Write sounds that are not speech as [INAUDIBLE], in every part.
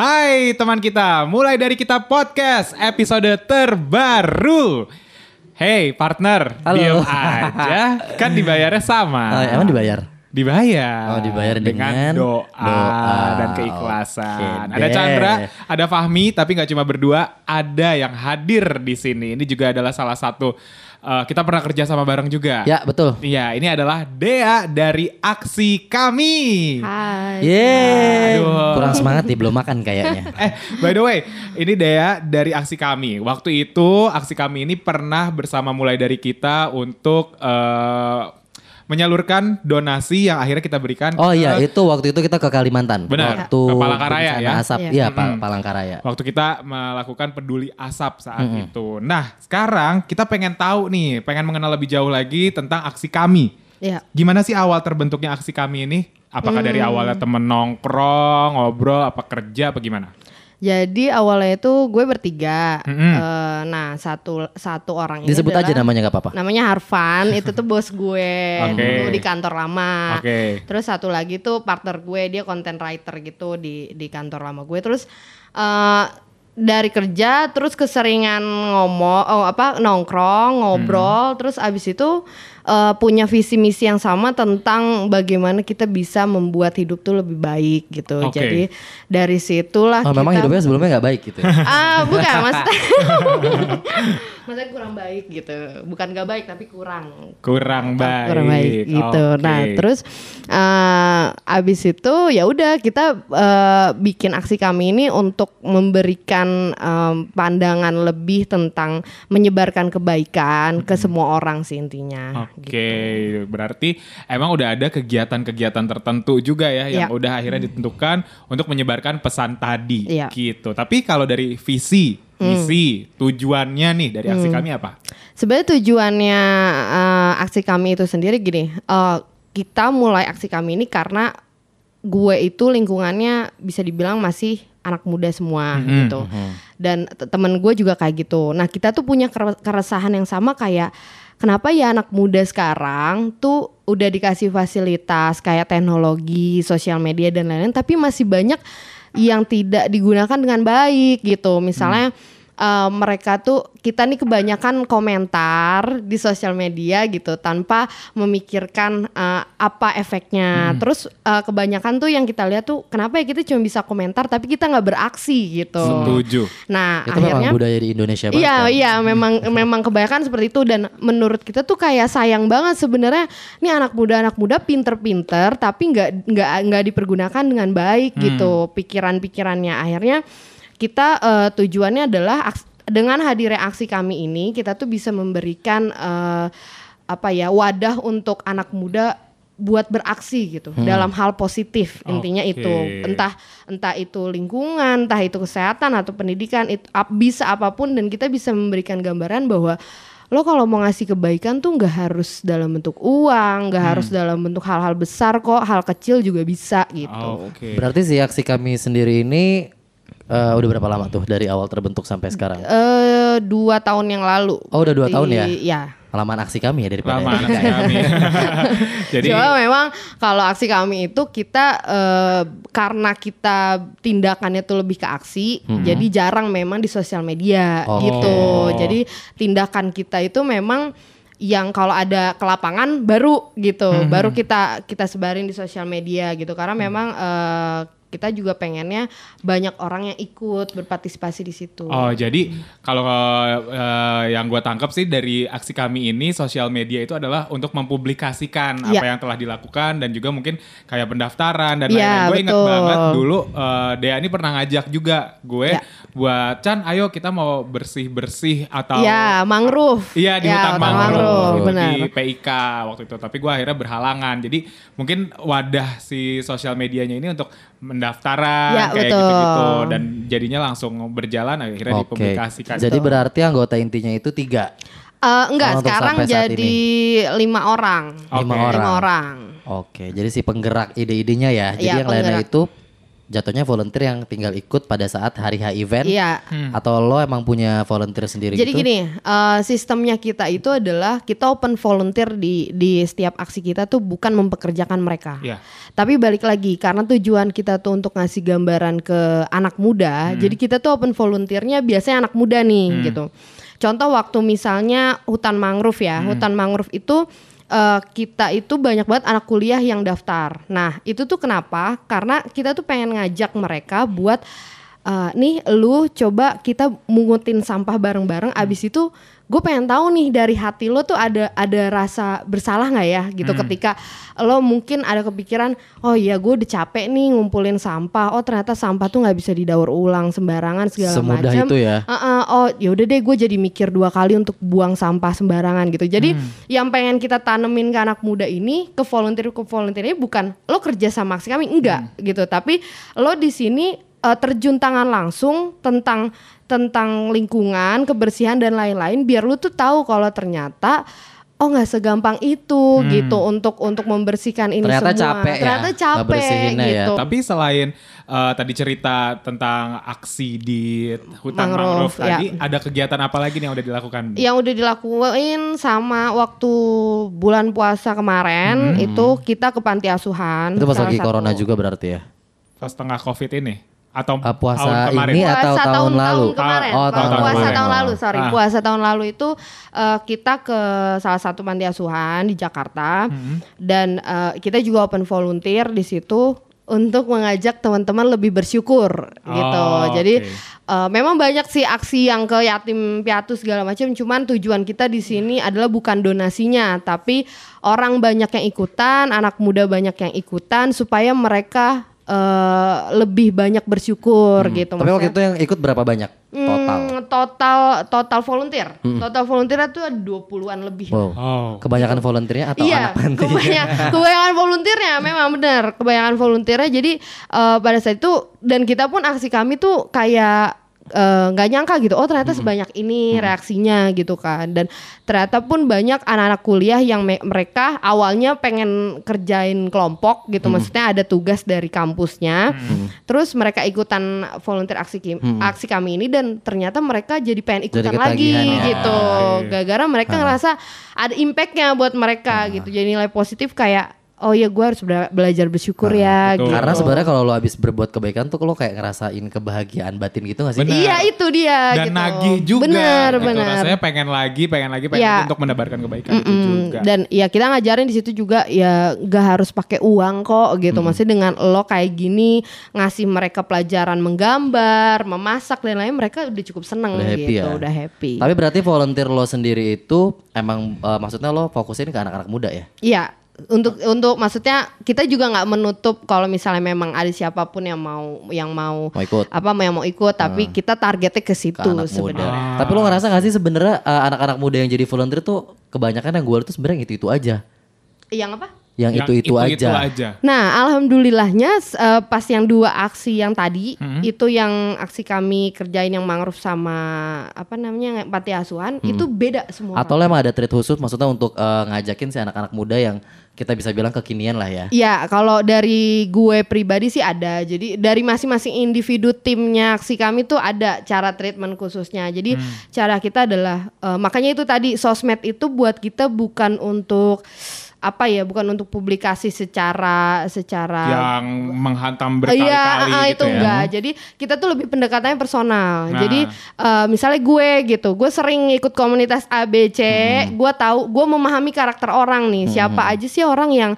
Hai teman kita, mulai dari kita podcast episode terbaru. Hey partner, Halo. diem aja, [LAUGHS] kan dibayarnya sama. Oh, emang dibayar? Dibayar. Oh, dibayar dengan doa, doa. dan keikhlasan. Oke ada. Chandra, ada Fahmi, tapi nggak cuma berdua, ada yang hadir di sini. Ini juga adalah salah satu eh, kita pernah kerja sama bareng juga. Ya, betul. Iya, ini adalah Dea dari Aksi Kami. Hai. Yeay. Aduh. Kurang semangat nih, belum makan kayaknya. [LAUGHS] Eh, by the way, ini Dea dari Aksi Kami. Waktu itu Aksi Kami ini pernah bersama mulai dari kita untuk eh, menyalurkan donasi yang akhirnya kita berikan. Oh iya, ke- itu waktu itu kita ke Kalimantan. Benar, Waktu ke Palangkaraya ya. Asap, Iya. iya, Pal- Palangkaraya. Waktu kita melakukan peduli asap saat itu. Nah, sekarang kita pengen tahu nih, pengen mengenal lebih jauh lagi tentang aksi kami. Ya. Gimana sih awal terbentuknya aksi kami ini? Apakah dari awalnya temen nongkrong, ngobrol, apa kerja, apa gimana? Jadi awalnya itu gue bertiga. Mm-mm. Eh, nah satu satu orang ini Disebut aja namanya nggak apa-apa. Namanya Harvan. [LAUGHS] itu tuh bos gue Oke. dulu di kantor lama. Oke. Terus satu lagi tuh partner gue dia content writer gitu di di kantor lama gue. Terus eh dari kerja terus keseringan ngomong oh apa nongkrong ngobrol terus abis itu eh, punya visi misi yang sama tentang bagaimana kita bisa membuat hidup tuh lebih baik gitu Oke. jadi dari situlah Oh, memang kita- hidupnya sebelumnya nggak baik gitu. ya? ah bukan maksudnya [LAUGHS] [LAUGHS] maksudnya kurang baik gitu bukan gak baik tapi kurang Kurang baik. kurang baik gitu nah terus eh, abis itu ya udah kita eh, bikin aksi kami ini untuk memberikan em, pandangan lebih tentang menyebarkan kebaikan ke semua orang sih intinya Oke, berarti emang udah ada kegiatan-kegiatan tertentu juga ya yang Iya. udah akhirnya ditentukan untuk menyebarkan pesan tadi Iya. gitu. Tapi kalau dari visi, misi, tujuannya nih dari aksi kami apa? Sebenarnya tujuannya eh, aksi kami itu sendiri gini, eh, kita mulai aksi kami ini karena gue itu lingkungannya bisa dibilang masih anak muda semua gitu, dan te- temen gue juga kayak gitu. Nah kita tuh punya kere- keresahan yang sama kayak kenapa ya anak muda sekarang tuh udah dikasih fasilitas kayak teknologi, sosial media dan lain-lain, tapi masih banyak yang tidak digunakan dengan baik gitu. Misalnya eh, mereka tuh kita nih kebanyakan komentar di sosial media gitu tanpa memikirkan eh, apa efeknya. Terus eh, kebanyakan tuh yang kita lihat tuh kenapa ya kita cuma bisa komentar tapi kita nggak beraksi gitu. Setuju. Nah itu memang akhirnya budaya di Indonesia banget. Iya kan? iya memang [LAUGHS] memang kebanyakan seperti itu dan menurut kita tuh kayak sayang banget sebenarnya nih anak muda anak muda pinter-pinter tapi nggak nggak nggak dipergunakan dengan baik gitu pikiran-pikirannya akhirnya kita eh, tujuannya adalah aks- dengan hadirnya aksi kami ini kita tuh bisa memberikan eh, apa ya wadah untuk anak muda buat beraksi gitu dalam hal positif. Intinya Oke. itu. Entah entah itu lingkungan entah itu kesehatan atau pendidikan itu ap- bisa apa pun dan kita bisa memberikan gambaran bahwa lo kalau mau ngasih kebaikan tuh nggak harus dalam bentuk uang nggak harus dalam bentuk hal-hal besar kok hal kecil juga bisa gitu. Oke. Berarti si aksi kami sendiri ini eh, udah berapa lama tuh dari awal terbentuk sampai sekarang? eh dua tahun yang lalu Oh, udah dua Di- tahun ya? ya Halaman aksi kami ya daripada Lama anak kami. [LAUGHS] Jadi Cuma memang kalau aksi kami itu kita eh, karena kita tindakannya tuh lebih ke aksi, jadi jarang memang di sosial media Oh. gitu. Jadi tindakan kita itu memang yang kalau ada ke lapangan baru gitu, baru kita kita sebarin di sosial media gitu. Karena memang eh, kita juga pengennya banyak orang yang ikut berpartisipasi di situ. Oh jadi kalau eh, yang gue tangkap sih dari aksi kami ini sosial media itu adalah untuk mempublikasikan apa Iya. yang telah dilakukan dan juga mungkin kayak pendaftaran dan Iya, lain-lain. Gue inget banget dulu eh, Dea ini pernah ngajak juga gue Iya. buat Chan, ayo kita mau bersih bersih atau Iya, mangrove. Iya di Ya, hutan hutan mangrove, mangrove, benar. di PIK waktu itu. Tapi gue akhirnya berhalangan. Jadi mungkin wadah si sosial medianya ini untuk mendaftaran Ya, kayak betul. gitu-gitu dan jadinya langsung berjalan akhirnya Oke. dipublikasikan. Jadi berarti anggota intinya itu tiga. Eh, enggak, Oh, sekarang jadi lima orang. Oke. Lima orang. Lima orang. Oke, jadi si penggerak ide-idenya ya. Jadi Iya, yang lainnya itu jatuhnya volunteer yang tinggal ikut pada saat hari H event Iya. atau lo emang punya volunteer sendiri Jadi gitu? gini, eh, sistemnya kita itu adalah kita open volunteer di di setiap aksi kita tuh bukan mempekerjakan mereka. Iya. Tapi balik lagi karena tujuan kita tuh untuk ngasih gambaran ke anak muda, jadi kita tuh open volunteernya biasanya anak muda nih gitu. Contoh waktu misalnya hutan mangrove ya, hutan mangrove itu eh, kita itu banyak banget anak kuliah yang daftar. Nah itu tuh kenapa? Karena kita tuh pengen ngajak mereka buat eh, nih lu coba kita mungutin sampah bareng-bareng. Abis itu gue pengen tahu nih dari hati lo tuh ada ada rasa bersalah nggak ya? Gitu ketika lo mungkin ada kepikiran oh iya gue udah capek nih ngumpulin sampah. Oh ternyata sampah tuh nggak bisa didaur ulang sembarangan segala Semudah macam itu ya? Uh-uh, oh yaudah deh gue jadi mikir dua kali untuk buang sampah sembarangan gitu. Jadi yang pengen kita tanemin ke anak muda ini ke volunteer ke volunteer ini bukan lo kerja sama aksi kami enggak gitu. Tapi lo di sini uh, terjun tangan langsung tentang tentang lingkungan kebersihan dan lain-lain biar lu tuh tahu kalau ternyata oh nggak segampang itu gitu untuk untuk membersihkan ini Ternyata semua capek ya, ternyata capek ngebersihinnya ya. gitu Tapi selain eh, tadi cerita tentang aksi di hutan Mangrove, mangrove, tadi, ya. ada kegiatan apa lagi nih yang udah dilakukan? yang udah dilakuin sama waktu bulan puasa kemarin itu kita ke panti asuhan. Itu pas lagi satu. corona juga berarti ya? Pas tengah covid ini atau Ah, puasa tahun kemarin? ini Puasa atau tahun lalu? kemarin. Oh, tahun puasa kemarin. tahun lalu, sorry. Ah. Puasa tahun lalu itu eh, kita ke salah satu panti asuhan di Jakarta Hmm. dan eh, kita juga open volunteer di situ untuk mengajak teman-teman lebih bersyukur gitu. Oh, Jadi oke. eh, memang banyak sih aksi yang ke yatim piatu segala macam. Cuman tujuan kita di sini adalah bukan donasinya, tapi orang banyak yang ikutan, anak muda banyak yang ikutan supaya mereka eh, lebih banyak bersyukur gitu. Hmm. Tapi waktu itu yang ikut berapa banyak total? Hmm, total total volunteer. Total volunteer itu ada 20-an lebih. Wow. Oh. Kebanyakan volunteernya atau iya, anak panti? kebanyakan, [LAUGHS] kebanyakan volunteernya memang benar, kebanyakan volunteernya. Jadi eh, pada saat itu dan kita pun aksi kami tuh kayak eh, nggak nyangka gitu. Oh ternyata sebanyak ini reaksinya gitu kan. Dan ternyata pun banyak anak-anak kuliah yang me- mereka awalnya pengen kerjain kelompok gitu. Maksudnya ada tugas dari kampusnya. Terus mereka ikutan volunteer aksi kim- aksi kami ini dan ternyata mereka jadi pengen ikutan lagi ketagihan ya. gitu. Oke. Gara-gara mereka ngerasa ada impactnya buat mereka gitu. Jadi nilai positif kayak oh ya gue harus bela- belajar bersyukur ya betul. gitu. Karena sebenarnya kalau lo habis berbuat kebaikan tuh lo kayak ngerasain kebahagiaan batin gitu gak sih? Bener. Iya itu dia Dan gitu. nagih juga. Bener gitu. bener. Rasanya pengen lagi, pengen lagi, pengen Iya. lagi untuk menebarkan kebaikan itu Mm-mm. juga. Dan ya kita ngajarin di situ juga ya gak harus pakai uang kok gitu. Maksudnya dengan lo kayak gini ngasih mereka pelajaran menggambar, memasak dan lain mereka udah cukup seneng Udah happy gitu, ya. udah happy. Tapi berarti volunteer lo sendiri itu emang eh, maksudnya lo fokusin ke anak-anak muda ya? Iya, untuk untuk maksudnya kita juga nggak menutup kalau misalnya memang ada siapa pun yang mau yang mau Mau ikut? apa yang mau ikut, tapi kita targetnya ke situ sebenarnya. Tapi lo ngerasa gak sih sebenarnya eh, anak-anak muda yang jadi volunteer tuh kebanyakan yang gue lihat tuh sebenarnya itu-itu aja. Yang apa? Yang itu-itu aja. aja. Nah, alhamdulillahnya eh, pas yang dua aksi yang tadi itu yang aksi kami kerjain yang mangrove sama apa namanya panti asuhan itu beda semua. Atau emang ada treat khusus maksudnya untuk eh, ngajakin si anak-anak muda yang kita bisa bilang kekinian lah ya. Iya, kalau dari gue pribadi sih ada. Jadi dari masing-masing individu timnya aksi kami tuh ada cara treatment khususnya. Jadi cara kita adalah eh, makanya itu tadi sosmed itu buat kita bukan untuk apa ya, bukan untuk publikasi secara secara Yang menghantam Iya, berkali-kali ah, gitu itu ya. enggak. Jadi kita tuh lebih pendekatannya personal. Nah. Jadi eh, misalnya gue gitu, gue sering ikut komunitas ABC, Hmm. gue tahu, gue memahami karakter orang nih. Siapa aja sih orang yang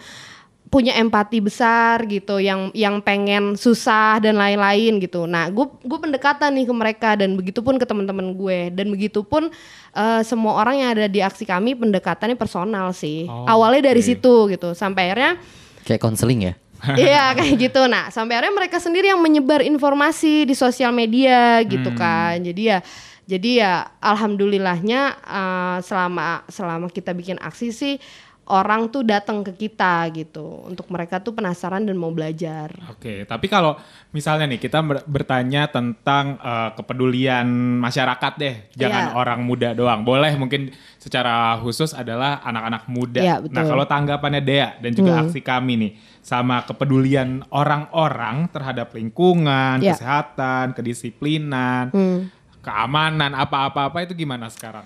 punya empati besar gitu, yang yang pengen susah dan lain-lain gitu. Nah, gue gue pendekatan nih ke mereka dan begitupun ke teman-teman gue dan begitupun eh, semua orang yang ada di aksi kami pendekatannya personal sih. Oh, Awalnya dari situ gitu, sampai akhirnya Kayak konseling ya. [LAUGHS] Iya kayak gitu. Nah sampai akhirnya mereka sendiri yang menyebar informasi di sosial media gitu Hmm. kan. Jadi ya, jadi ya alhamdulillahnya eh, selama selama kita bikin aksi sih orang tuh datang ke kita gitu untuk mereka tuh penasaran dan mau belajar. Oke, tapi kalau misalnya nih kita ber- bertanya tentang eh, kepedulian masyarakat deh, jangan Iya. orang muda doang. Boleh mungkin secara khusus adalah anak-anak muda. Iya, betul. Nah, kalau tanggapannya Dea dan juga Hmm. aksi kami nih sama kepedulian orang-orang terhadap lingkungan, Iya. kesehatan, kedisiplinan, Hmm. keamanan, apa-apa-apa itu gimana sekarang?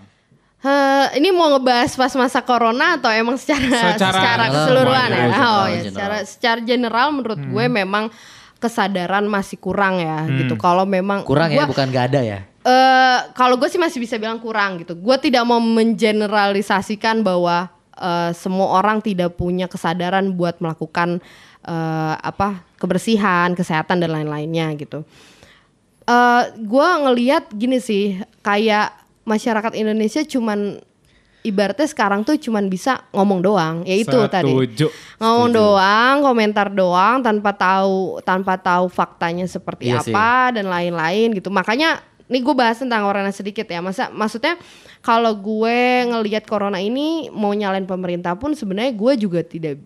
Heh, ini mau ngebahas pas masa corona atau emang secara Secara secara, keseluruhan ya? oh ya, secara secara general menurut gue memang kesadaran masih kurang ya gitu. Kalau memang Kurang ya, gua- bukan gak ada ya. eh kalau gue sih masih bisa bilang kurang gitu. Gue tidak mau mengeneralisasikan bahwa eh, semua orang tidak punya kesadaran buat melakukan eh, apa kebersihan, kesehatan dan lain-lainnya gitu. eh gue ngelihat gini sih, kayak masyarakat Indonesia cuman ibaratnya sekarang tuh cuman bisa ngomong doang, ya itu tadi Setuju. ngomong doang, komentar doang tanpa tahu tanpa tahu faktanya seperti Iya sih. apa dan lain-lain gitu. Makanya nih gue bahas tentang corona sedikit ya. Masa maksudnya kalau gue ngelihat corona ini mau nyalain pemerintah pun sebenarnya gue juga tidak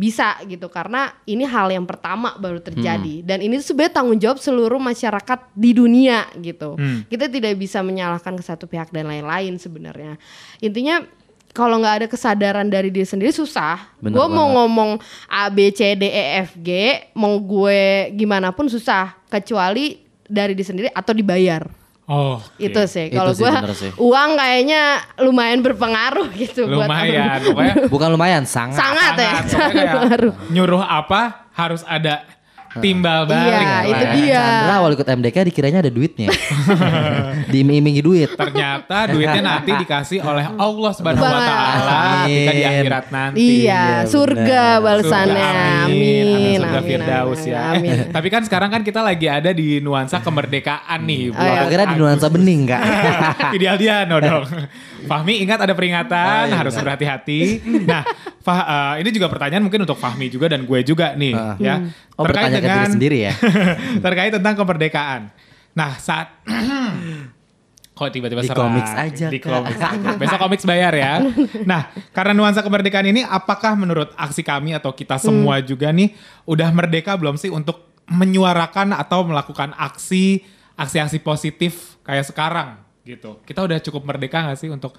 bisa gitu karena ini hal yang pertama baru terjadi dan ini sebenarnya tanggung jawab seluruh masyarakat di dunia gitu. Hmm. Kita tidak bisa menyalahkan ke satu pihak dan lain-lain sebenarnya. Intinya kalau nggak ada kesadaran dari diri sendiri susah. Gue mau ngomong A B C D E F G, mau gue gimana pun susah kecuali dari diri sendiri atau dibayar. Oh, oke. Itu sih. Kalau gue uang kayaknya lumayan berpengaruh gitu buat Lumayan, Bukan lumayan, sangat. sangat ya. Sangat, kayak [LAUGHS] Berpengaruh. nyuruh apa harus ada timbal balik. Iya, lah itu ya. dia. Chandra awal ikut MDK dikiranya ada duitnya. [LAUGHS] Diiming-imingi duit. Ternyata duitnya nanti dikasih oleh Allah Subhanahu wa taala ketika di akhirat nanti. Iya, surga benar. balasannya. Surga, Amin. amin. Surga amin, Firdaus amin, ya. Amin. Tapi kan sekarang kan kita lagi ada di nuansa kemerdekaan nih. Oh, iya. Aku kira di nuansa bening kak. [LAUGHS] Ideal dia no dong. Fahmi ingat ada peringatan Oh, iya, harus berhati-hati. Nah, Fah, eh, ini juga pertanyaan mungkin untuk Fahmi juga dan gue juga nih Ah. ya. Oh bertanya ke diri sendiri ya. [LAUGHS] terkait tentang kemerdekaan. Nah, saat [CLEARS THROAT] kok tiba-tiba Di komiks aja, Di Kak. komiks. [LAUGHS] Besok komiks bayar ya. Nah, karena nuansa kemerdekaan ini apakah menurut aksi kami atau kita semua juga nih udah merdeka belum sih untuk menyuarakan atau melakukan aksi aksi-aksi positif kayak sekarang gitu. Kita udah cukup merdeka gak sih untuk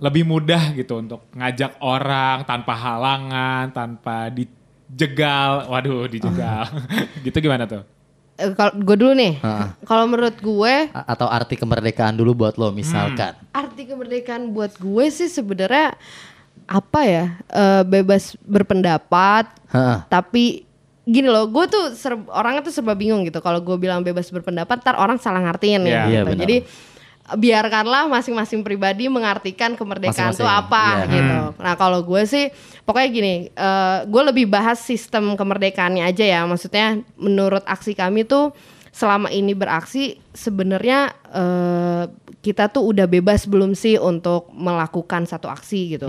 lebih mudah gitu untuk ngajak orang tanpa halangan, tanpa dijegal. Waduh, dijegal. [LAUGHS] gitu gimana tuh? Eh, Kalau gue dulu nih, Heeh. kalau menurut gue A- Atau arti kemerdekaan dulu buat lo misalkan. arti kemerdekaan buat gue sih sebenarnya apa ya eh, bebas berpendapat Heeh. tapi gini loh gue tuh ser- orangnya tuh serba bingung gitu kalau gue bilang bebas berpendapat ntar orang salah ngartiin Iya. ya Iya, gitu. benar. jadi biarkanlah masing-masing pribadi mengartikan kemerdekaan itu apa iya. gitu nah kalau gue sih pokoknya gini eh, gue lebih bahas sistem kemerdekaannya aja ya maksudnya menurut aksi kami tuh selama ini beraksi sebenarnya eh, kita tuh udah bebas belum sih untuk melakukan satu aksi gitu.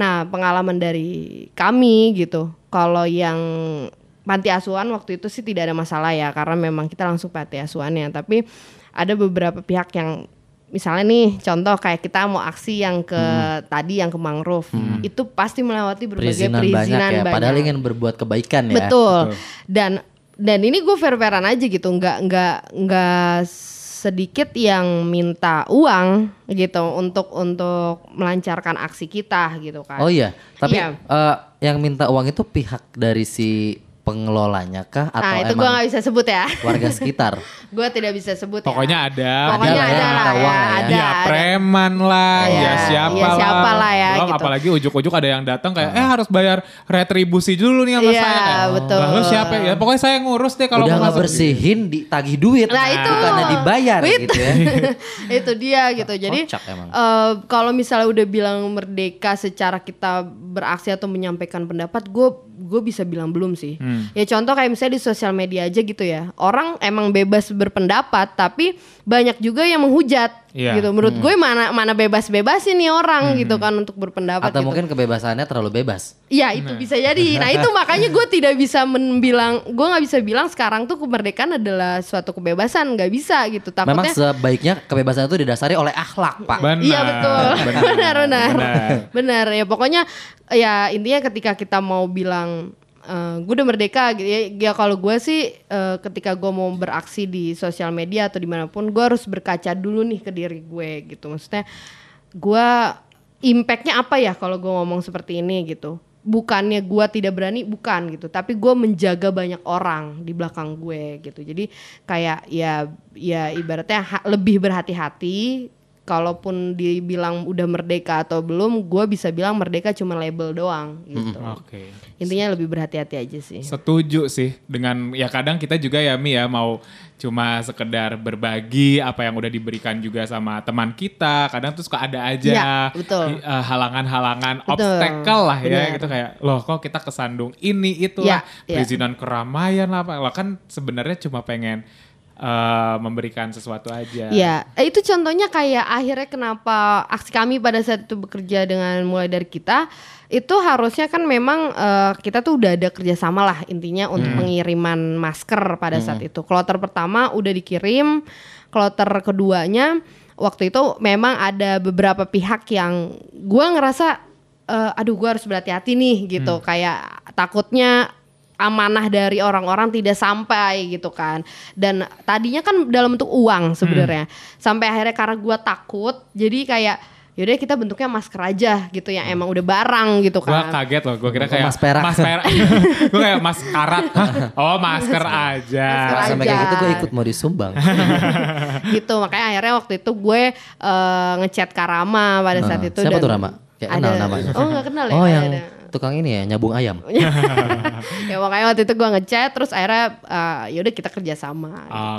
Nah pengalaman dari kami gitu, kalau yang panti asuhan waktu itu sih tidak ada masalah ya karena memang kita langsung panti asuhannya. Tapi ada beberapa pihak yang misalnya nih contoh kayak kita mau aksi yang ke tadi yang ke mangrove itu pasti melewati berbagai Perizinan, perizinan, banyak ya. Padahal banyak. ingin berbuat kebaikan ya. Betul. Betul. Dan dan ini gue fair-fairan aja gitu, nggak nggak nggak sedikit yang minta uang gitu untuk untuk melancarkan aksi kita gitu kan. Oh iya, tapi Iya. eh, yang minta uang itu pihak dari si pengelolanya kah atau Nah itu gue emang nggak bisa sebut ya. warga sekitar? [LAUGHS] gue tidak bisa sebut Pokoknya ya. ada. Pokoknya Ada ya, ada, lah ya, ya. ada. Ada. preman lah, Iya, ya siapa, siapa lah ya, Belum gitu. apalagi ujuk-ujuk ada yang datang kayak eh harus bayar retribusi dulu nih sama Iya, saya. Kayak, betul. Lalu siapa ya? Pokoknya saya ngurus deh kalau Udah mau nggak bersihin, ditagih duit. Nah, itu. Bukannya dibayar Wait. gitu ya. [LAUGHS] itu dia gitu. Jadi Kocak emang. eh, kalau misalnya udah bilang merdeka secara kita beraksi atau menyampaikan pendapat, gue gue bisa bilang belum sih. Hmm. Ya contoh kayak misalnya di sosial media aja gitu ya. Orang emang bebas berpendapat, tapi banyak juga yang menghujat Iya. gitu. Menurut gue mana mana bebas-bebas ini orang gitu kan untuk berpendapat Atau gitu. mungkin kebebasannya terlalu bebas. Iya itu bisa jadi. Nah itu [LAUGHS] makanya gue tidak bisa membilang, gue nggak bisa bilang sekarang tuh kemerdekaan adalah suatu kebebasan, nggak bisa gitu. Memang Takutnya sebaiknya kebebasan itu didasari oleh akhlak, Pak. Iya betul, [LAUGHS] benar benar, Benar. benar ya pokoknya ya intinya ketika kita mau bilang eh, gue udah merdeka gitu ya, ya kalau gue sih eh, ketika gue mau beraksi di sosial media atau di mana pun gue harus berkaca dulu nih ke diri gue gitu. Maksudnya gue impactnya apa ya kalau gue ngomong seperti ini gitu? Bukannya gue tidak berani? Bukan gitu. Tapi gue menjaga banyak orang di belakang gue gitu. Jadi kayak ya ya ibaratnya lebih berhati-hati kalaupun dibilang udah merdeka atau belum gue bisa bilang merdeka cuma label doang gitu Oke. intinya lebih berhati-hati aja sih Setuju sih dengan ya kadang kita juga ya Mi ya mau cuma sekedar berbagi apa yang udah diberikan juga sama teman kita. Kadang tuh suka ada aja betul. i- eh, halangan-halangan, Betul, obstacle lah ya benar. gitu kayak loh kok kita kesandung ini itu Iya, lah iya. perizinan keramaian lah apa lah kan sebenarnya cuma pengen eh, memberikan sesuatu aja. Iya, eh, itu contohnya kayak akhirnya kenapa aksi kami pada saat itu bekerja dengan mulai dari kita itu harusnya kan memang eh, kita tuh udah ada kerjasama lah intinya untuk pengiriman masker pada saat itu. Kloter pertama udah dikirim, kloter keduanya waktu itu memang ada beberapa pihak yang gua ngerasa eh, aduh gua harus berhati-hati nih gitu kayak takutnya amanah dari orang-orang tidak sampai gitu kan dan tadinya kan dalam bentuk uang sebenarnya sampai akhirnya karena gua takut jadi kayak yaudah kita bentuknya masker aja gitu yang emang udah barang gitu Gue kan kaget loh, gue kira kayak Mas perak. Mas perak. [LAUGHS] gue kayak mas karat. Oh masker aja. Masker Sampai kayak gitu gue ikut mau disumbang. [LAUGHS] gitu makanya akhirnya waktu itu gue eh, ngechat Karama pada saat Nah, itu siapa dan tuh Rama? Kayak kenal ada- namanya. oh nggak kenal ya Oh yang Ada. Tukang ini ya nyabung ayam. [LAUGHS] [LAUGHS] ya makanya waktu itu gue ngechat terus akhirnya eh, yaudah kita kerjasama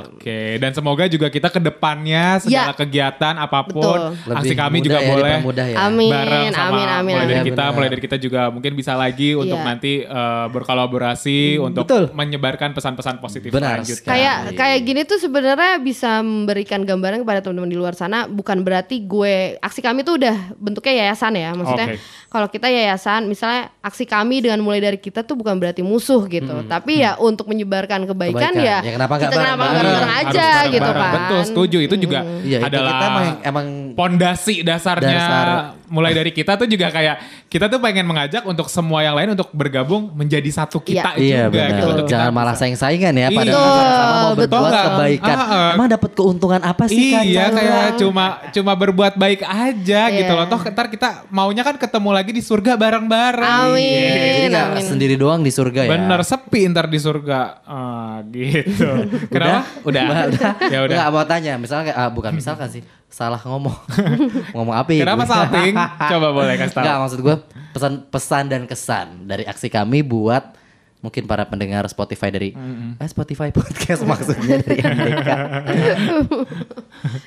Oke, dan semoga juga kita ke depannya segala Ya. kegiatan apa pun Betul. aksi Lebih kami juga ya, boleh ya. Amin, bareng sama amin, amin, mulai dari amin. kita, Iya, mulai benar. dari kita juga mungkin bisa lagi untuk Iya. nanti eh, berkolaborasi untuk betul. menyebarkan pesan-pesan positif Benar selanjutnya. sekali. kayak kayak gini tuh sebenarnya bisa memberikan gambaran kepada teman-teman di luar sana bukan berarti gue aksi kami tuh udah bentuknya yayasan ya maksudnya Oke. kalau kita yayasan misalnya aksi kami dengan mulai dari kita tuh bukan berarti musuh gitu tapi ya untuk menyebarkan kebaikan, Kebaikan. ya, Ya, kenapa nggak kita kenapa bareng-bareng? bareng Harus aja gitu bareng-bareng. kan Betul, setuju. Itu juga Iya, itu adalah kita emang, emang pondasi dasarnya Dasar. mulai dari kita tuh juga kayak kita tuh pengen mengajak untuk semua yang lain untuk bergabung menjadi satu kita Iya juga benar. gitu. Untuk kita Jangan malah saing-saingan ya. Iya. Padahal sama-sama mau Betul, berbuat betul. kebaikan. Ah, ah. Emang dapat keuntungan apa sih kan? Iya kayak cuma cuma berbuat baik aja Iya. gitu loh. Toh ntar kita maunya kan ketemu lagi di surga bareng-bareng. Amin. Iya. Jadi nggak Amin. sendiri doang di surga ya. Bener sepi ntar di surga. Ah, gitu. [LAUGHS] Kenapa? Udah. ya udah. Enggak mau tanya, misalnya kayak, ah, bukan misalkan sih, salah ngomong. [LAUGHS] ngomong apa ya? Kenapa salting? Coba boleh kasih tahu. Enggak, maksud gue pesan-pesan dan kesan dari aksi kami buat mungkin para pendengar Spotify dari eh Spotify podcast maksudnya dari [LAUGHS] MDK.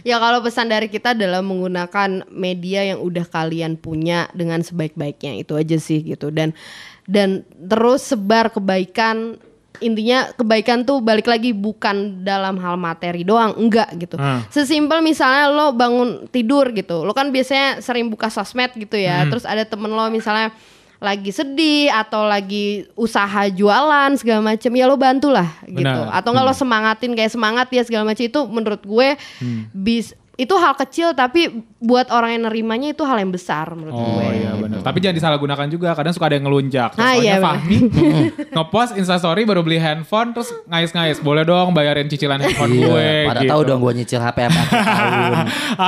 Ya kalau pesan dari kita adalah menggunakan media yang udah kalian punya dengan sebaik-baiknya itu aja sih gitu dan dan terus sebar kebaikan intinya kebaikan tuh balik lagi bukan dalam hal materi doang enggak gitu Hmm. sesimpel misalnya lo bangun tidur gitu lo kan biasanya sering buka sosmed gitu ya Hmm. terus ada temen lo misalnya lagi sedih atau lagi usaha jualan segala macem ya lo bantulah gitu Benar. atau nggak lo semangatin kayak semangat ya segala macam itu menurut gue Hmm. bis itu hal kecil tapi buat orang yang nerimanya itu hal yang besar menurut Oh gue. iya benar. Tapi jangan disalahgunakan juga. Kadang suka ada yang ngelunjak. Ah, Contohnya iya. Fahmi [LAUGHS] ngepost instastory baru beli handphone terus ngais-ngais. Boleh dong bayarin cicilan handphone gue. Iya, pada gitu. tahu dong gue nyicil HP apa [LAUGHS] tahun.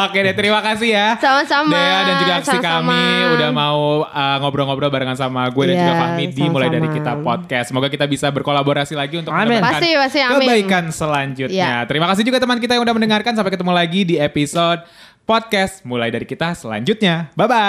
Oke deh terima kasih ya. Sama-sama, Dea dan juga aksi sama-sama. kami udah mau uh, ngobrol-ngobrol barengan sama gue dan Iya, juga Fahmi di mulai dari kita podcast. Semoga kita bisa berkolaborasi lagi untuk Amin. mendapatkan Pasti, pasti, amin. kebaikan selanjutnya. Iya. Terima kasih juga teman kita yang udah mendengarkan. Sampai ketemu lagi di episode podcast mulai dari kita selanjutnya. Bye bye.